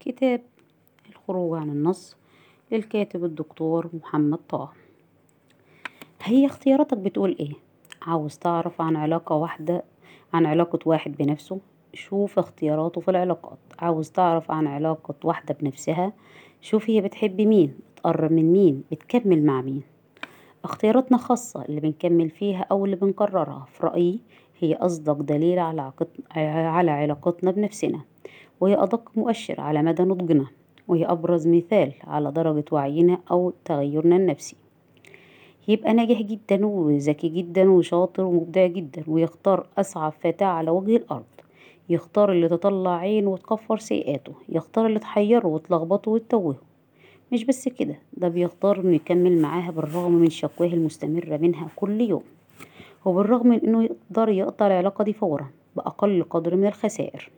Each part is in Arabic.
كتاب الخروج عن النص للكاتب الدكتور محمد طه. هي اختياراتك بتقول إيه؟ عاوز تعرف عن علاقة واحدة عن علاقة واحد بنفسه؟ شوف اختياراته في العلاقات. عاوز تعرف عن علاقة واحدة بنفسها؟ شوف هي بتحب مين بتقرب من مين بتكمل مع مين. اختياراتنا خاصة اللي بنكمل فيها أو اللي بنكررها في رأيي هي أصدق دليل على على علاقتنا بنفسنا. وهي أدق مؤشر على مدى نضجنا وهي أبرز مثال على درجة وعينا أو تغيرنا النفسي. يبقى ناجح جدا وذكي جدا وشاطر ومبدع جدا ويختار أصعب فتاة على وجه الأرض. يختار اللي تطلع عينه وتكفر سيئاته. يختار اللي تحيره وتلخبطه وتتوهه. مش بس كده ده بيختار إنه يكمل معاها بالرغم من شكواه المستمرة منها كل يوم. وبالرغم من إنه يقدر يقطع العلاقة دي فورا بأقل قدر من الخسائر.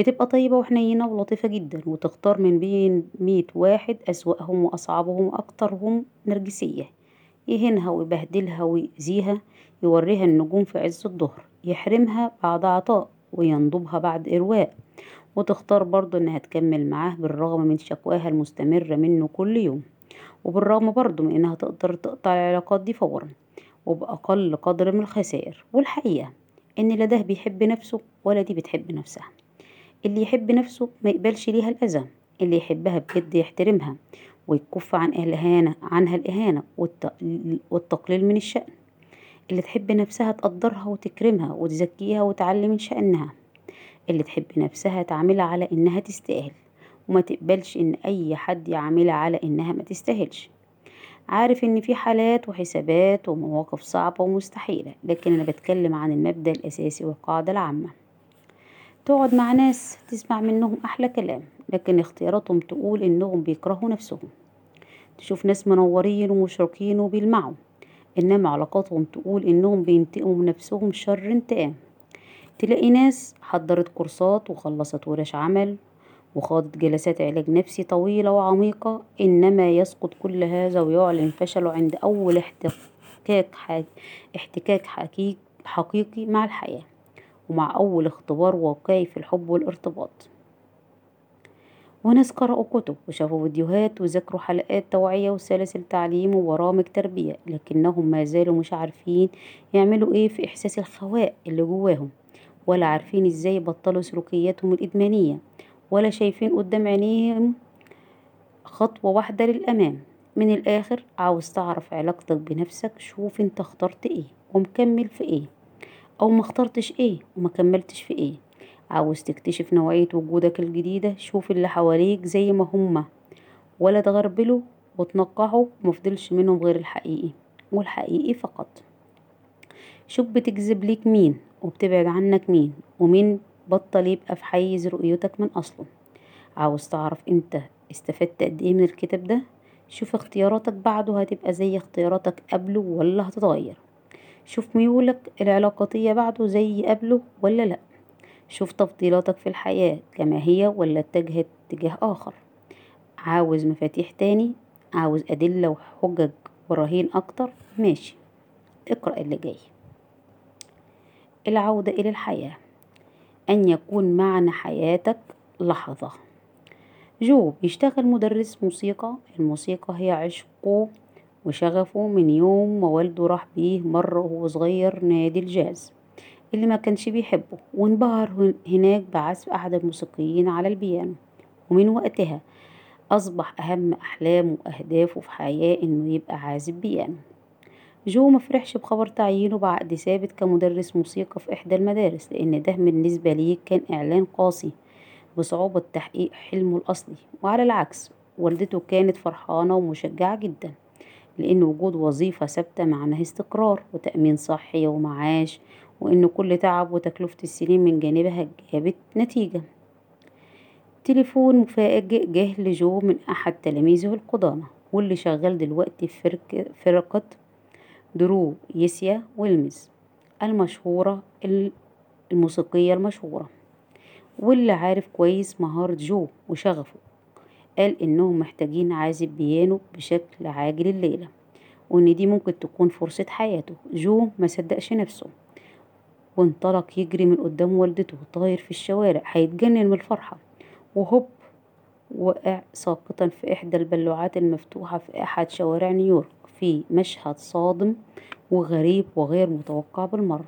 بتبقى طيبة وحنينة ولطيفة جدا وتختار من بين مية واحد أسوأهم وأصعبهم وأكترهم نرجسية. يهينها ويبهدلها ويأذيها يوريها النجوم في عز الظهر يحرمها بعد عطاء وينضبها بعد إرواء. وتختار برضه إنها تكمل معاه بالرغم من شكواها المستمرة منه كل يوم. وبالرغم برضه من إنها تقدر تقطع العلاقات دي فورا وبأقل قدر من الخسائر. والحقيقة إن لا ده بيحب نفسه ولا دي بتحب نفسها. اللي يحب نفسه ما يقبلش ليها الأذى اللي يحبها بجد يحترمها ويكف عن الإهانة عنها الإهانة والتقليل من الشأن. اللي تحب نفسها تقدرها وتكرمها وتزكيها وتعلي من شأنها. اللي تحب نفسها تعملها على إنها تستاهل وما تقبلش إن أي حد يعاملها على إنها ما تستاهلش. عارف إن في حالات وحسابات ومواقف صعبة ومستحيلة لكن أنا بتكلم عن المبدأ الأساسي والقاعدة العامة. تقعد مع ناس تسمع منهم أحلى كلام لكن اختياراتهم تقول إنهم بيكرهوا نفسهم. تشوف ناس منورين ومشرقين وبيلمعوا إنما علاقاتهم تقول إنهم بينتقموا نفسهم شر انتقام. تلاقي ناس حضرت كورسات وخلصت ورش عمل وخاضت جلسات علاج نفسي طويلة وعميقة إنما يسقط كل هذا ويعلن فشله عند أول احتكاك حقيقي مع الحياة. ومع أول اختبار واقعي في الحب والارتباط. وناس قرأوا كتب وشافوا فيديوهات وذاكروا حلقات توعية وسلاسل تعليم وبرامج تربية لكنهم ما زالوا مش عارفين يعملوا إيه في إحساس الخواء اللي جواهم ولا عارفين إزاي يبطلوا سلوكياتهم الإدمانية ولا شايفين قدام عينيهم خطوة واحدة للأمام. من الآخر عاوز تعرف علاقتك بنفسك شوف أنت اخترت إيه ومكمل في إيه. أو ما اخترتش إيه وما كملتش في إيه عاوز تكتشف نوعية وجودك الجديدة شوف اللي حواليك زي ما هما ولا تغربلوا وتنقحوا ومفضلش منهم غير الحقيقي والحقيقي فقط. شوف بتجذب ليك مين وبتبعد عنك مين ومين بطل يبقى في حيز رؤيتك من أصله. عاوز تعرف انت استفدت قد إيه من الكتاب ده؟ شوف اختياراتك بعده هتبقى زي اختياراتك قبله ولا هتتغير. شوف ميولك العلاقاتية بعده زي قبله ولا لأ. شوف تفضيلاتك في الحياة كما هي ولا اتجهت اتجاه آخر. عاوز مفاتيح تاني؟ عاوز أدلة وحجج وبراهين أكتر؟ ماشي. اقرأ اللي جاي. العودة إلى الحياة. أن يكون معنى حياتك لحظة. جو بيشتغل مدرس موسيقى. الموسيقى هي عشقه وشغفه من يوم ما والده راح بيه مرة وهو صغير نادي الجاز اللي ما كانش بيحبه وانبهر هناك بعزف أحد الموسيقيين على البيانو. ومن وقتها أصبح أهم أحلامه وأهدافه في حياة إنه يبقى عازف بيانو. جو مفرحش بخبر تعيينه بعقد ثابت كمدرس موسيقى في إحدى المدارس لأن ده بالنسبة ليه كان إعلان قاسي بصعوبة تحقيق حلمه الأصلي. وعلى العكس والدته كانت فرحانة ومشجعة جدا. لأن وجود وظيفة ثابتة معناه استقرار وتأمين صحي ومعاش وإن كل تعب وتكلفة السنين من جانبها جابت نتيجة. تليفون مفاجئ جه لجو من أحد تلاميذه القدامى واللي شغال دلوقتي في فرقة دوروثيا ويليامز المشهورة الموسيقية المشهورة واللي عارف كويس مهارة جو وشغفه. قال إنهم محتاجين عازف بيانو بشكل عاجل الليلة وإن دي ممكن تكون فرصة حياته. جو مصدقش نفسه وانطلق يجري من قدام والدته طاير في الشوارع هيتجنن من الفرحة. وهوب وقع ساقطا في إحدى البلوعات المفتوحة في أحد شوارع نيويورك في مشهد صادم وغريب وغير متوقع بالمرة.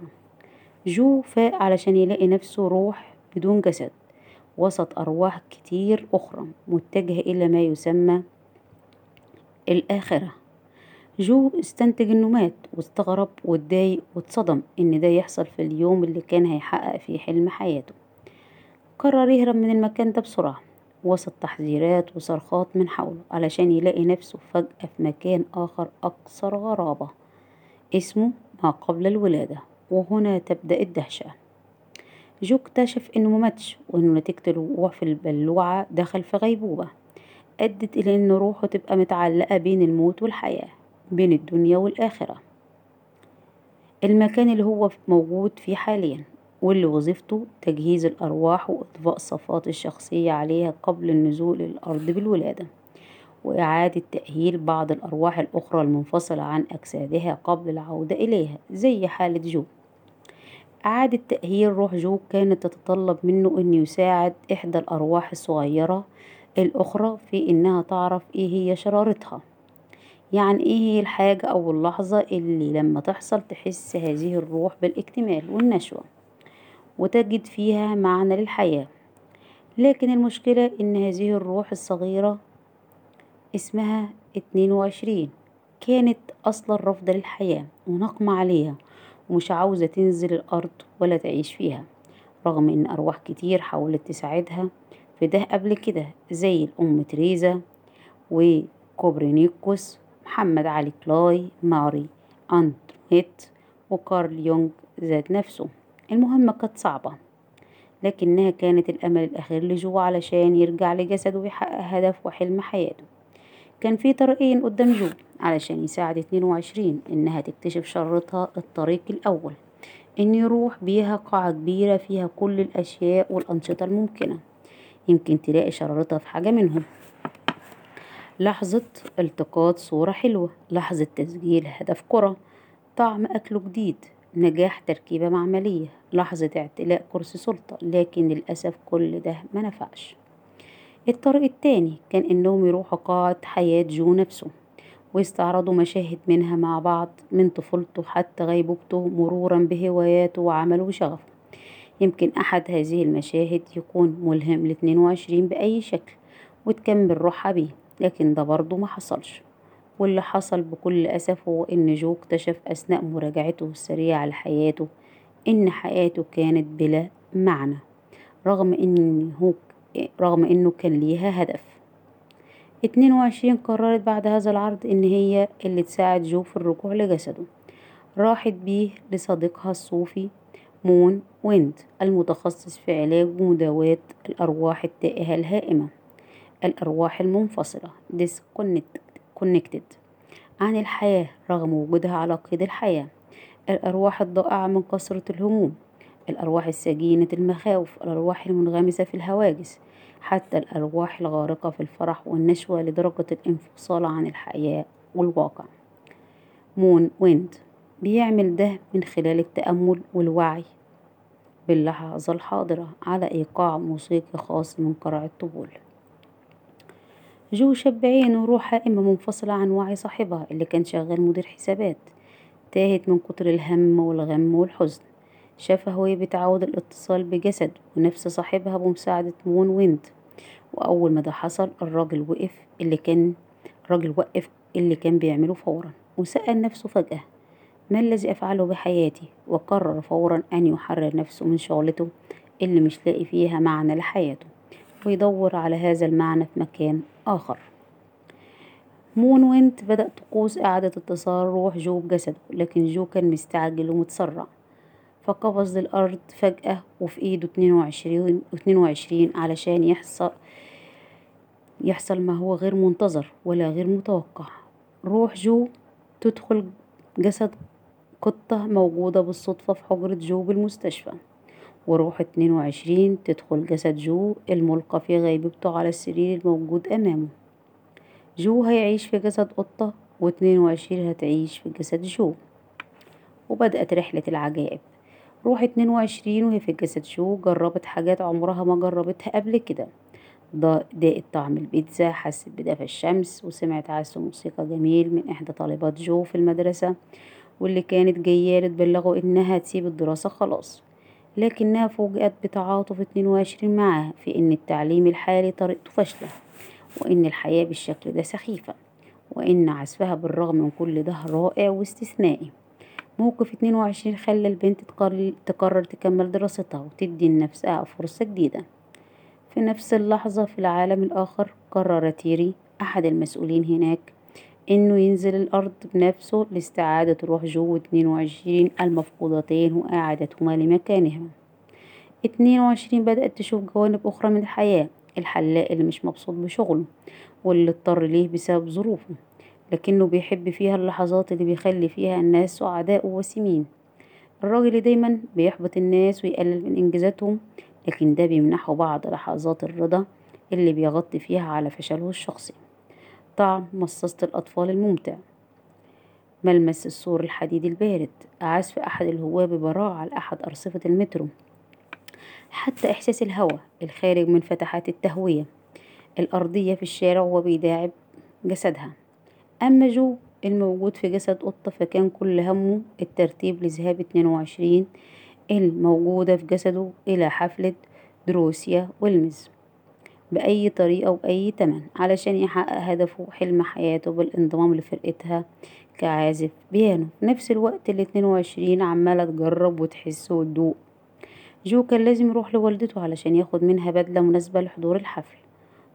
جو فاق علشان يلاقي نفسه روح بدون جسد. وسط أرواح كتير أخرى متجهة إلى ما يسمى الآخرة. جو استنتج إنه مات واستغرب واتضايق واتصدم إن ده يحصل في اليوم اللي كان هيحقق فيه حلم حياته. قرر يهرب من المكان ده بسرعة وسط تحذيرات وصرخات من حوله علشان يلاقي نفسه فجأة في مكان آخر أكثر غرابة اسمه ما قبل الولادة وهنا تبدأ الدهشة. جو اكتشف إنه مماتش وإنه نتيجة الوقوع في البلوعة دخل في غيبوبة. أدت إلى إن روحه تبقى متعلقة بين الموت والحياة بين الدنيا والآخرة. المكان اللي هو موجود فيه حاليا واللي وظيفته تجهيز الأرواح وإضفاء الصفات الشخصية عليها قبل النزول للأرض بالولادة. وإعادة تأهيل بعض الأرواح الأخرى المنفصلة عن أجسادها قبل العودة إليها زي حالة جو. إعادة تأهيل روح جو كانت تتطلب منه أن يساعد إحدى الأرواح الصغيرة الأخرى في إنها تعرف إيه هي شرارتها. يعني إيه هي الحاجة أو اللحظة اللي لما تحصل تحس هذه الروح بالاكتمال والنشوة وتجد فيها معنى للحياة. لكن المشكلة إن هذه الروح الصغيرة اسمها اتنين وعشرين كانت أصلا رافضة للحياة ونقمة عليها. ومش عاوزة تنزل الأرض ولا تعيش فيها رغم إن أرواح كتير حاولت تساعدها في ده قبل كده زي الأم تريزا وكوبرنيكوس محمد علي كلاي ماري أنتونيت وكارل يونغ ذات نفسه. المهمة كانت صعبة لكنها كانت الأمل الأخير لجو علشان يرجع لجسده ويحقق هدف وحلم حياته. كان في طريقين قدام جو علشان يساعد اتنين وعشرين إنها تكتشف شرارتها الطريق الأول. إن يروح بيها قاعة كبيرة فيها كل الأشياء والأنشطة الممكنة. يمكن تلاقي شرارتها في حاجة منهم. لحظة التقاط صورة حلوة. لحظة تسجيل هدف كرة. طعم أكله جديد. نجاح تركيبة معملية. لحظة اعتلاء كرسي سلطة. لكن للأسف كل ده ما نفعش. الطريق التاني كان إنهم يروحوا قاعة حياة جو نفسه ويستعرضوا مشاهد منها مع بعض من طفولته حتى غيبوبته مرورا بهواياته وعمله وشغفه يمكن أحد هذه المشاهد يكون ملهم لاتنين وعشرين بأي شكل وتكمل روحها بيه لكن ده برضه ما حصلش. واللي حصل بكل أسف هو إن جو اكتشف أثناء مراجعته السريعة لحياته إن حياته كانت بلا معنى رغم إنه رغم إنه كان ليها هدف. اتنين وعشرين قررت بعد هذا العرض إن هي اللي تساعد جو في الرجوع لجسده. راحت بيه لصديقها الصوفي مون ويند المتخصص في علاج ومداواة الأرواح التائهة الهائمة. الأرواح المنفصلة disconnected عن الحياة رغم وجودها على قيد الحياة. الأرواح الضائعة من كثرة الهموم. الأرواح السجينة المخاوف الأرواح المنغمسة في الهواجس حتى الأرواح الغارقة في الفرح والنشوة لدرجة الانفصال عن الحياة والواقع. مون ويند بيعمل ده من خلال التأمل والوعي باللحظة الحاضرة على إيقاع موسيقي خاص من قرع الطبول. جو شاف بعينه روح هائمة منفصلة عن وعي صاحبها اللي كان شغال مدير حسابات تاهت من كتر الهم والغم والحزن. شافها وهي بتعاود الاتصال بجسد ونفس صاحبها بمساعدة مون ويند. وأول ما ده حصل الراجل وقف اللي كان الراجل وقف اللي كان بيعمله فورا وسأل نفسه فجأة ما الذي أفعله بحياتي؟ وقرر فورا أن يحرر نفسه من شغلته اللي مش لاقي فيها معنى لحياته ويدور على هذا المعنى في مكان آخر. مون ويند بدأ طقوس إعادة اتصال روح جو بجسده لكن جو كان مستعجل ومتسرع. فقفز للأرض فجأة وفي إيده اتنين وعشرين واتنين وعشرين علشان يحصل يحصل ما هو غير منتظر ولا غير متوقع. روح جو تدخل جسد قطة موجودة بالصدفة في حجرة جو بالمستشفى. وروح اتنين وعشرين تدخل جسد جو الملقى في غيبوبته على السرير الموجود أمامه. جو هيعيش في جسد قطة واتنين وعشرين هتعيش في جسد جو. وبدأت رحلة العجائب. روح اتنين وعشرين وهي في جسد جو جربت حاجات عمرها ما جربتها قبل كده. داقت طعم البيتزا حست بدفى الشمس وسمعت عزف موسيقى جميل من إحدى طالبات جو في المدرسة واللي كانت جاية تبلغه إنها تسيب الدراسة خلاص. لكنها فوجئت بتعاطف اتنين وعشرين معاها في إن التعليم الحالي طريقته فاشلة وإن الحياة بالشكل ده سخيفة وإن عزفها بالرغم من كل ده رائع واستثنائي. موقف اتنين وعشرين خلى البنت تقرر تكمل دراستها وتدي لنفسها فرصة جديدة. في نفس اللحظة في العالم الآخر قرر تيري أحد المسؤولين هناك إنه ينزل الأرض بنفسه لاستعادة روح جو اتنين وعشرين المفقودتين وإعادتهما لمكانهما اتنين وعشرين بدأت تشوف جوانب أخرى من الحياة الحلاق اللي مش مبسوط بشغله واللي اضطر ليه بسبب ظروفه. لكنه بيحب فيها اللحظات اللي بيخلي فيها الناس سعداء ووسيمين الراجل دايما بيحبط الناس ويقلل من إنجازاتهم لكن ده بيمنحه بعض لحظات الرضا اللي بيغطي فيها على فشله الشخصي. طعم مصاصة الأطفال الممتع. ملمس السور الحديدي البارد. عزف أحد الهواة ببراعة على أحد أرصفة المترو. حتى إحساس الهواء الخارج من فتحات التهوية. الأرضية في الشارع وهو بيداعب جسدها. أما جو الموجود في جسد قطة فكان كل همه الترتيب لذهاب اتنين وعشرين الموجودة في جسده إلى حفلة دروسيا ويلمز بأي طريقة وبأي تمن علشان يحقق هدفه وحلم حياته بالانضمام لفرقتها كعازف بيانو. في نفس الوقت الاتنين وعشرين عمالة تجرب وتحس وتدوق. جو كان لازم يروح لوالدته علشان ياخد منها بدلة مناسبة لحضور الحفل.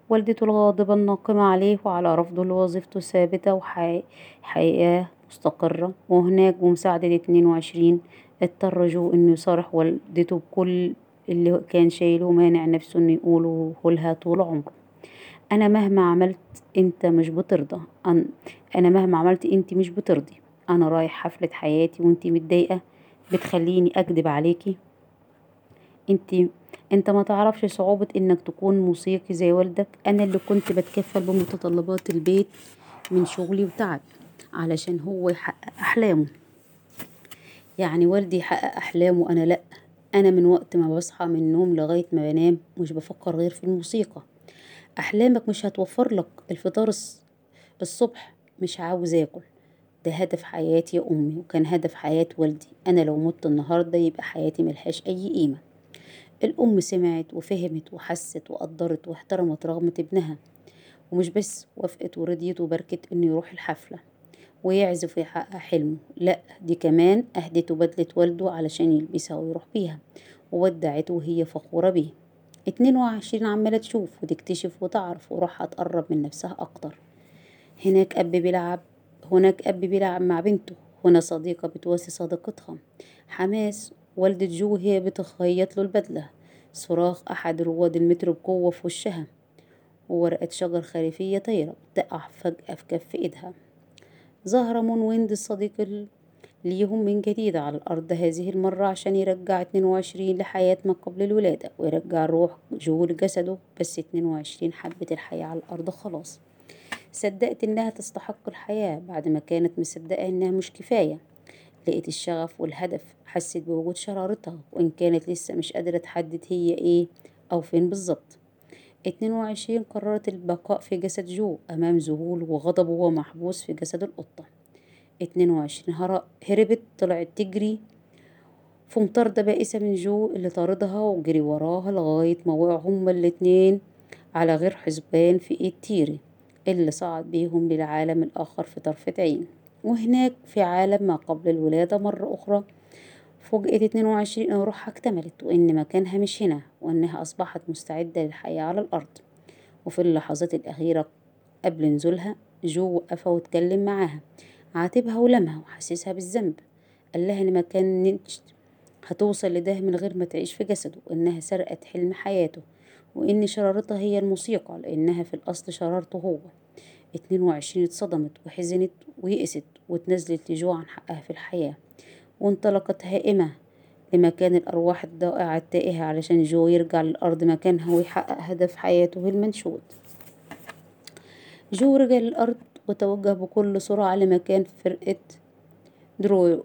والدته الغاضبة الناقمة عليه وعلى رفضه لوظيفته الثابتة وحياة مستقرة. وهناك بمساعدة اتنين وعشرين اضطر جو إنه يصارح والدته بكل اللي كان شايله مانع نفسه إنه يقوله لها طول عمره. أنا مهما عملت أنت مش بترضى. أنا مهما عملت أنت مش بترضي. أنا رايح حفلة حياتي وأنت متضايقة بتخليني أكدب عليكي أنت أنت ما تعرفش صعوبة إنك تكون موسيقي زي والدك. أنا اللي كنت بتكفل بمتطلبات البيت من شغلي وتعب علشان هو يحقق أحلامه. يعني والدي يحقق أحلامه أنا لأ. أنا من وقت ما بصحى من النوم لغاية ما بنام مش بفكر غير في الموسيقى. أحلامك مش هتوفر لك الفطار الصبح. مش عاوز آكل. ده هدف حياتي يا أمي وكان هدف حياة والدي. أنا لو مت النهاردة يبقى حياتي ملهاش أي قيمة. الأم سمعت وفهمت وحست وقدرت واحترمت رغبة ابنها ومش بس وافقت ورضيت وباركت إنه يروح الحفلة ويعزف ويحقق حلمه لأ دي كمان أهدته بدلة والده علشان يلبسها ويروح بيها وودعته وهي فخورة بيه. اتنين وعشرين عمالة تشوف وتكتشف وتعرف وروحها تقرب من نفسها أكتر. هناك أب بيلعب هناك أب بيلعب مع بنته هنا صديقة بتواسي صديقتها حماس والدة جو هي بتخيط له البدلة. صراخ أحد رواد المترو بقوة في وشها. وورقة شجر خريفية طايرة بتقع فجأة في كف إيدها. ظهر مون ويند الصديق ليهم من جديد على الأرض هذه المرة عشان يرجع اتنين وعشرين لحياة ما قبل الولادة ويرجع روح جو لجسده بس اتنين وعشرين حبت الحياة على الأرض خلاص. صدقت إنها تستحق الحياة بعد ما كانت مصدقة إنها مش كفاية. لقيت الشغف والهدف حست بوجود شرارتها وإن كانت لسه مش قادرة تحدد هي إيه أو فين بالظبط. اتنين وعشرين قررت البقاء في جسد جو أمام ذهول وغضب وهو محبوس في جسد القطة. اتنين وعشرين هربت طلعت تجري في مطاردة بائسة من جو اللي طاردها وجري وراها لغاية ما وقعوا هما الاتنين على غير حسبان في إيد تيري اللي صعد بيهم للعالم الآخر في طرفة عين وهناك في عالم ما قبل الولادة مرة أخرى. فوجئت اتنين وعشرين إن روحها اكتملت وإن مكانها مش هنا وإنها أصبحت مستعدة للحياة على الأرض. وفي اللحظات الأخيرة قبل نزولها جو وقفها واتكلم معاها. عاتبها ولمها وحسسها بالذنب. قال لها إن ما كانتش هتوصل لده من غير ما تعيش في جسده وإنها سرقت حلم حياته. وإن شرارتها هي الموسيقى لأنها في الأصل شرارته هو. اتنين وعشرين اتصدمت وحزنت ويئست واتنازلت لجو عن حقها في الحياة وانطلقت هائمة لمكان الأرواح الضائعة التائهة علشان جو يرجع للأرض مكانها ويحقق هدف حياته المنشود. جو رجع للأرض وتوجه بكل سرعة لمكان فرقة درو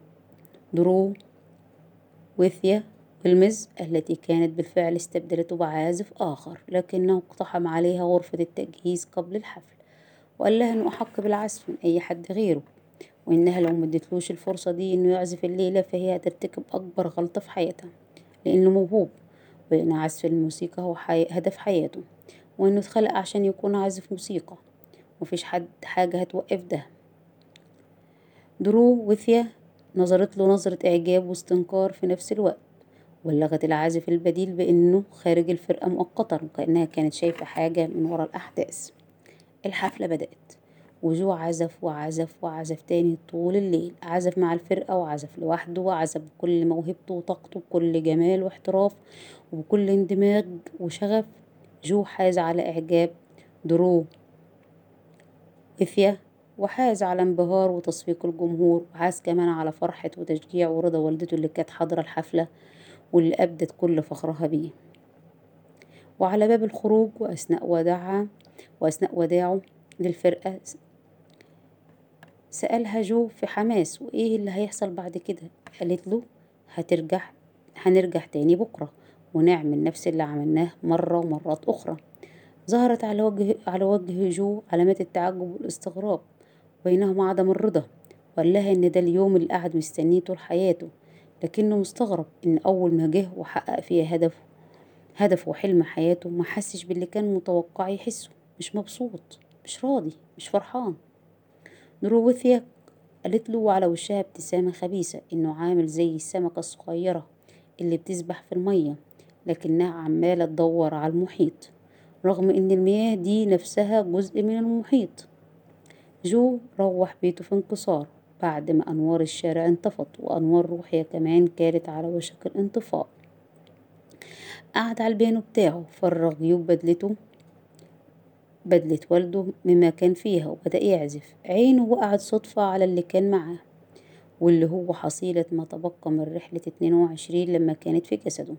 دوروثيا ويليامز التي كانت بالفعل استبدلته بعازف آخر لكنه اقتحم عليها غرفة التجهيز قبل الحفل. وقال لها إنه أحق بالعزف من أي حد غيره وإنها لو مدتلوش الفرصة دي إنه يعزف الليلة فهي هترتكب أكبر غلطة في حياتها لأنه موهوب وإن عزف الموسيقى هو حي... هدف حياته وإنه اتخلق عشان يكون عازف موسيقى مفيش حد حاجة هتوقف ده. درو وثيا نظرت له نظرة إعجاب واستنكار في نفس الوقت ولغت العازف البديل بإنه خارج الفرقة مؤقتا وكأنها كانت شايفة حاجة من ورا الأحداث. الحفلة بدأت. وجو عزف وعزف وعزف تاني طول الليل. عزف مع الفرقة وعزف لوحده وعزف بكل موهبته وطاقته بكل جمال واحتراف وبكل اندماج وشغف. جو حاز على إعجاب درو إثيا وحاز على انبهار وتصفيق الجمهور. وحاز كمان على فرحة وتشجيع ورضا والدته اللي كانت حاضرة الحفلة واللي أبدت كل فخرها بيه. وعلى باب الخروج وأثناء وداعها وأثناء وداعه للفرقة. سألها جو في حماس وإيه اللي هيحصل بعد كده؟ قالت له هترجع هنرجع تاني بكرة ونعمل نفس اللي عملناه مرة ومرات أخرى. ظهرت على وجه على وجه جو علامات التعجب والاستغراب بينهما عدم الرضا وقال لها إن ده اليوم اللي قعد مستنيه طول حياته لكنه مستغرب إن أول ما جه وحقق فيها هدفه هدفه وحلم حياته ما حسش باللي كان متوقع يحسه. مش مبسوط مش راضي مش فرحان. نروثيا قالت له وعلى وشها ابتسامة خبيثة إنه عامل زي السمكة الصغيرة اللي بتسبح في المية لكنها عمالة تدور على المحيط رغم إن المياه دي نفسها جزء من المحيط. جو روح بيته في انكسار بعد ما أنوار الشارع انطفت وأنوار روحية كمان كانت على وشك الانطفاء. قعد على البيانو بتاعه فرغ جيوب بدلته بدلة والده مما كان فيها وبدأ يعزف. عينه وقعت صدفة على اللي كان معاه واللي هو حصيلة ما تبقى من رحلة اتنين وعشرين لما كانت في جسده.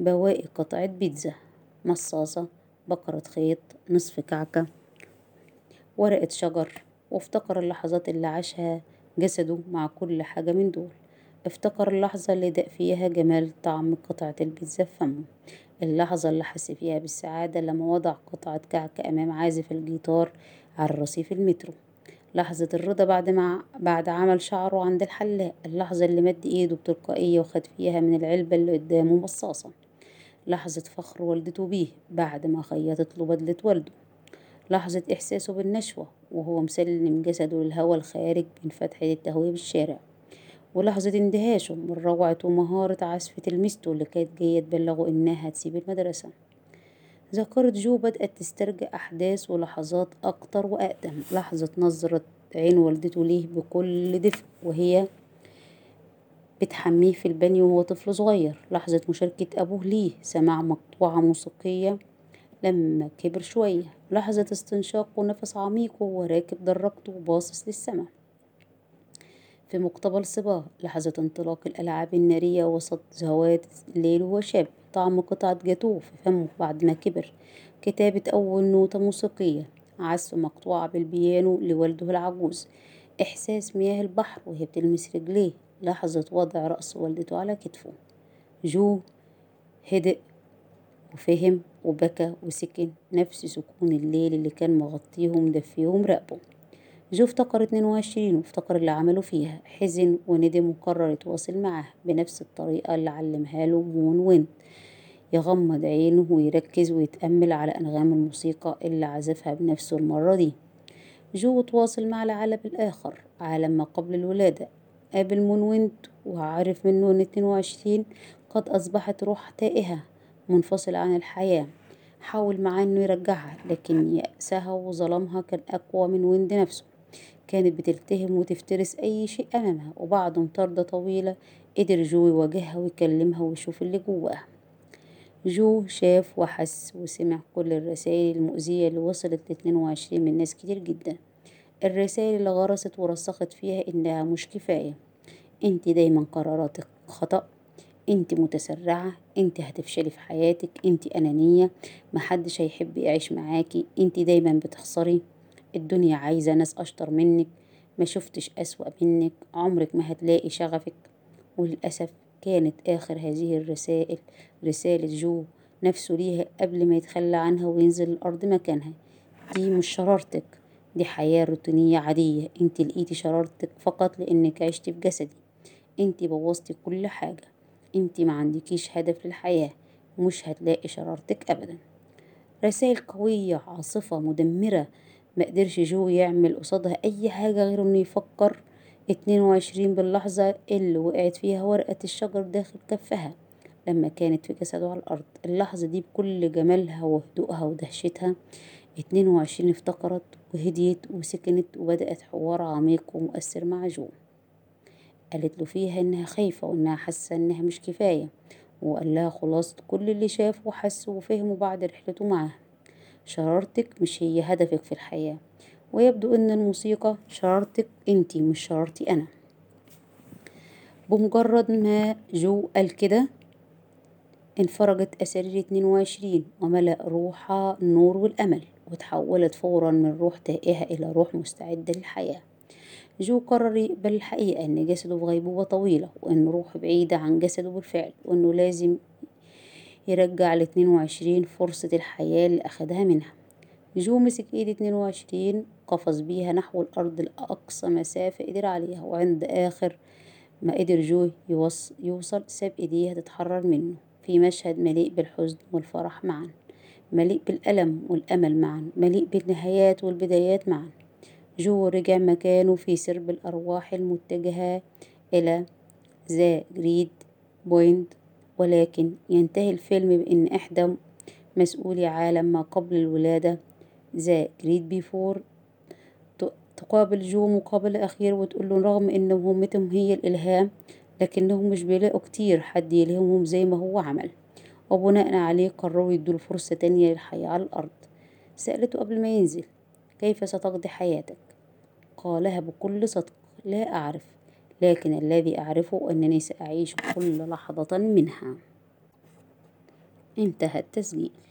بواقي قطعة بيتزا مصاصة بقرة خيط نصف كعكة ورقة شجر. وافتكر اللحظات اللي عاشها جسده مع كل حاجة من دول. افتكر اللحظة اللي داق فيها جمال طعم قطعة البيتزا في فمه. اللحظة اللي حس فيها بالسعادة لما وضع قطعة كعكة أمام عازف الجيتار على رصيف المترو. لحظة الرضا بعد ما بعد عمل شعره عند الحلاق. اللحظة اللي مد إيده بتلقائية وخد فيها من العلبة اللي قدامه مصاصة لحظة فخر والدته بيه بعد ما خيطت له بدلة والده. لحظة إحساسه بالنشوة وهو مسلم جسده للهوا الخارج من فتحة التهوية بالشارع ولحظة اندهاشه من روعة ومهارة عزف تلميذته اللي كانت جاية تبلغه إنها هتسيب المدرسة. ذاكرة جو بدأت تسترجع أحداث ولحظات أكتر وأقدم. لحظة نظرة عين والدته ليه بكل دفء وهي بتحميه في البانيو وهو طفل صغير. لحظة مشاركة أبوه ليه سماع مقطوعة موسيقية لما كبر شوية. لحظة استنشاق ونفس عميق وهو راكب دراجته وباصص للسما في مقتبل صباه لحظة انطلاق الألعاب النارية وسط زهوات الليل وهو شاب طعم قطعة جاتوه في فمه بعد ما كبر. كتابة أول نوتة موسيقية عزف مقطوعة بالبيانو لوالده العجوز. إحساس مياه البحر وهي بتلمس رجليه لحظة وضع رأس والدته على كتفه. جو هدئ وفهم وبكى وسكن نفس سكون الليل اللي كان مغطيه ومدفيه ومراقبه جو اتنين وعشرين وافتكر اللي عمله فيها. حزن وندم وقرر يتواصل معاه بنفس الطريقة اللي علمها له مون ويند. يغمض عينه ويركز ويتأمل على أنغام الموسيقى اللي عزفها بنفسه المرة دي. جو تواصل مع العالم الآخر عالم ما قبل الولادة. قابل مون ويند وعرف منه إن اتنين وعشرين قد أصبحت روح تائهة منفصلة عن الحياة. حاول معاه إنه يرجعها لكن يأسها وظلامها كان أقوى من ويند نفسه. كانت بتلتهم وتفترس أي شيء أمامها وبعد مطاردة طويلة قدر جو يواجهها ويكلمها ويشوف اللي جواها. جو شاف وحس وسمع كل الرسائل المؤذية اللي وصلت لاتنين وعشرين من ناس كتير جدا. الرسائل اللي غرست ورسخت فيها إنها مش كفاية. أنت دايما قراراتك خطأ. أنت متسرعة. أنت هتفشلي في حياتك. أنت أنانية. محدش هيحب يعيش معاكي. أنت دايما بتخسري. الدنيا عايزة ناس أشطر منك ما شفتش أسوأ منك عمرك ما هتلاقي شغفك. وللأسف كانت آخر هذه الرسائل رسالة جو نفسه ليها قبل ما يتخلى عنها وينزل الأرض مكانها. دي مش شرارتك دي حياة روتينية عادية. انت لقيتي شرارتك فقط لأنك عشتي في جسدي. انت بوظتي كل حاجة. انت ما عندكيش هدف للحياة مش هتلاقي شرارتك أبدا. رسائل قوية عاصفة مدمرة. ما قدرش جو يعمل قصادها أي حاجة غير إنه يفكر. اتنين وعشرين باللحظة اللي وقعت فيها ورقة الشجر داخل كفها لما كانت في جسده على الأرض. اللحظة دي بكل جمالها وهدوءها ودهشتها. اتنين وعشرين افتكرت وهديت وسكنت وبدأت حوار عميق ومؤثر مع جو. قالت له فيها إنها خايفة وإنها حاسة إنها مش كفاية. وقال لها خلاصة كل اللي شافه وحسه وفهمه بعد رحلته معاه شرارتك مش هي هدفك في الحياة. ويبدو إن الموسيقى شرارتك أنتي مش شرارتي أنا. بمجرد ما جو قال كده انفرجت أسارير اتنين وعشرين وملأ روحها النور والأمل وتحولت فورا من روح تائهة إلى روح مستعدة للحياة. جو قرر يقبل الحقيقة إن جسده في غيبوبة طويلة وإن روحه بعيدة عن جسده بالفعل وإنه لازم يرجع لاتنين وعشرين فرصة الحياة اللي أخدها منها. جو مسك إيد اتنين وعشرين قفز بيها نحو الأرض لأقصى مسافة قدر عليها وعند آخر ما قدر جو يوص يوصل ساب إيديها تتحرر منه. في مشهد مليء بالحزن والفرح معا مليء بالألم والأمل معا مليء بالنهايات والبدايات معا. جو رجع مكانه في سرب الأرواح المتجهة إلى the great beyond ولكن ينتهي الفيلم بإن إحدى مسؤولي عالم ما قبل الولادة the great before تقابل جو مقابلة أخير وتقول له رغم إن مهمتهم هي الإلهام لكنهم مش بيلاقوا كتير حد يلهمهم زي ما هو عمل. وبناء عليه قرروا يدوا فرصة تانية للحياة على الأرض. سألته قبل ما ينزل كيف ستقضي حياتك؟ قالها بكل صدق لا أعرف. لكن الذي أعرفه أنني سأعيش كل لحظة منها. انتهى التسجيل.